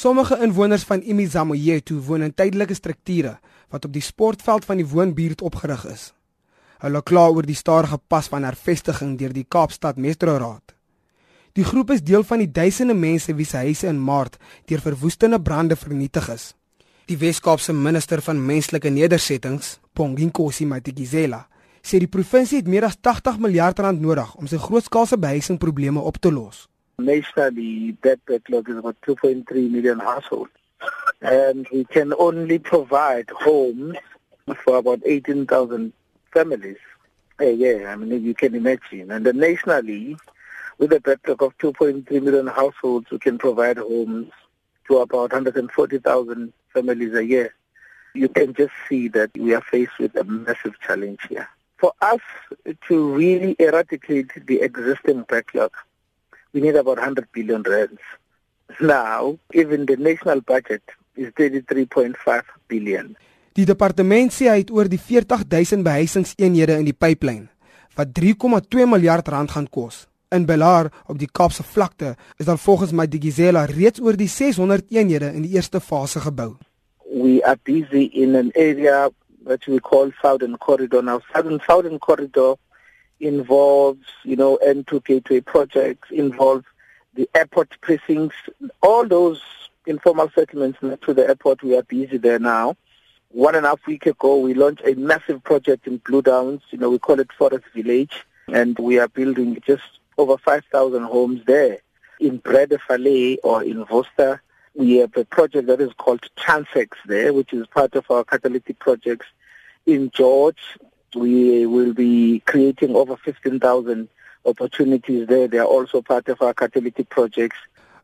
Sommige inwoners van Imizamo-Yetu woon in tydelike strukture wat op die sportveld van die woonbuurt opgerig is. Hulle kla oor die stadige pas van hervestiging deur die Kaapstad Metroraad. Die groep is deel van die duisende mense wie se huise in Maart deur verwoestende brande vernietig is. Die Wes-Kaapse minister van menslike nedersettings, Ponginkosi Matikizela, sê die provinsie het meer as 80 miljard rand nodig om sy grootskaalse behuisingprobleme op te los. Nationally, that backlog is about 2.3 million households. And we can only provide homes for about 18,000 families. Uh, yeah, I mean, you can imagine. And then nationally, with a backlog of 2.3 million households, we can provide homes to about 140,000 families a year. You can just see that we are faced with a massive challenge here. For us to really eradicate the existing backlog, we need about 100 billion rands. Now, even the national budget is 33.5 billion. Die departement sê hy het oor die 40000 behuisingseenhede in die pipeline wat 3,2 miljard rand gaan kos. In Belar op die Kaapse vlakte is daar volgens my Digizela reeds oor die 600 eenhede in die eerste fase gebou. We are busy in an area that we call Southern Corridor now. Southern Southern Corridor involves, you know, N2 gateway projects, involves the airport precincts, all those informal settlements next to the airport. We are busy there now. One and a half week ago, we launched a massive project in Blue Downs. You know, we call it Forest Village, and we are building just over 5,000 homes there. In Brede Fallet or in Vosta, we have a project that is called Transex there, which is part of our catalytic projects. In George, we will be creating over 15,000 opportunities there. They are also part of our catalytic projects.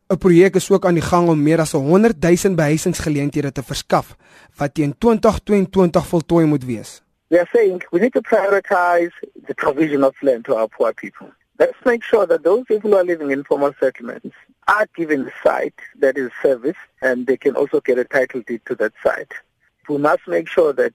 'n Projek is ook aan die gang om meer as 100 000 behuisingsgeleenthede te verskaf wat teen 2022 voltooi moet wees. We are saying we need to prioritize the provision of land to our poor people. Let's make sure that those people who are living in formal settlements are given a site that is service and they can also get a title deed to that site. We must make sure that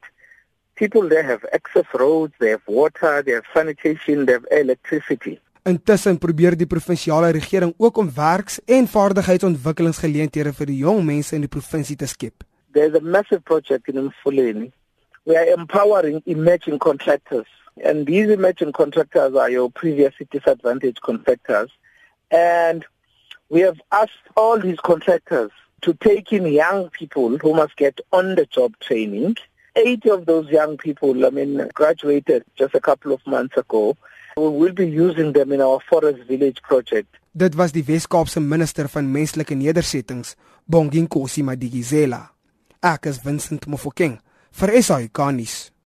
people there have access roads, they have water, they have sanitation, they have electricity. Intussen probeer die provinsiale regering ook om werks- en vaardigheidsontwikkelingsgeleenthede vir die jong mense in die provinsie te skep. There's a massive project in Mfuleni. We are empowering emerging contractors. And these emerging contractors are your previously disadvantaged contractors. And we have asked all these contractors to take in young people who must get on-the-job training. 80 of those young people, I mean, graduated just a couple of months ago. We will be using them in our Forest Village project. Dit was die Wes-Kaapse minister van menslike nedersettings, Bonginkosi Madikizela. Ek is Vincent Mofokeng vir SAK nuus.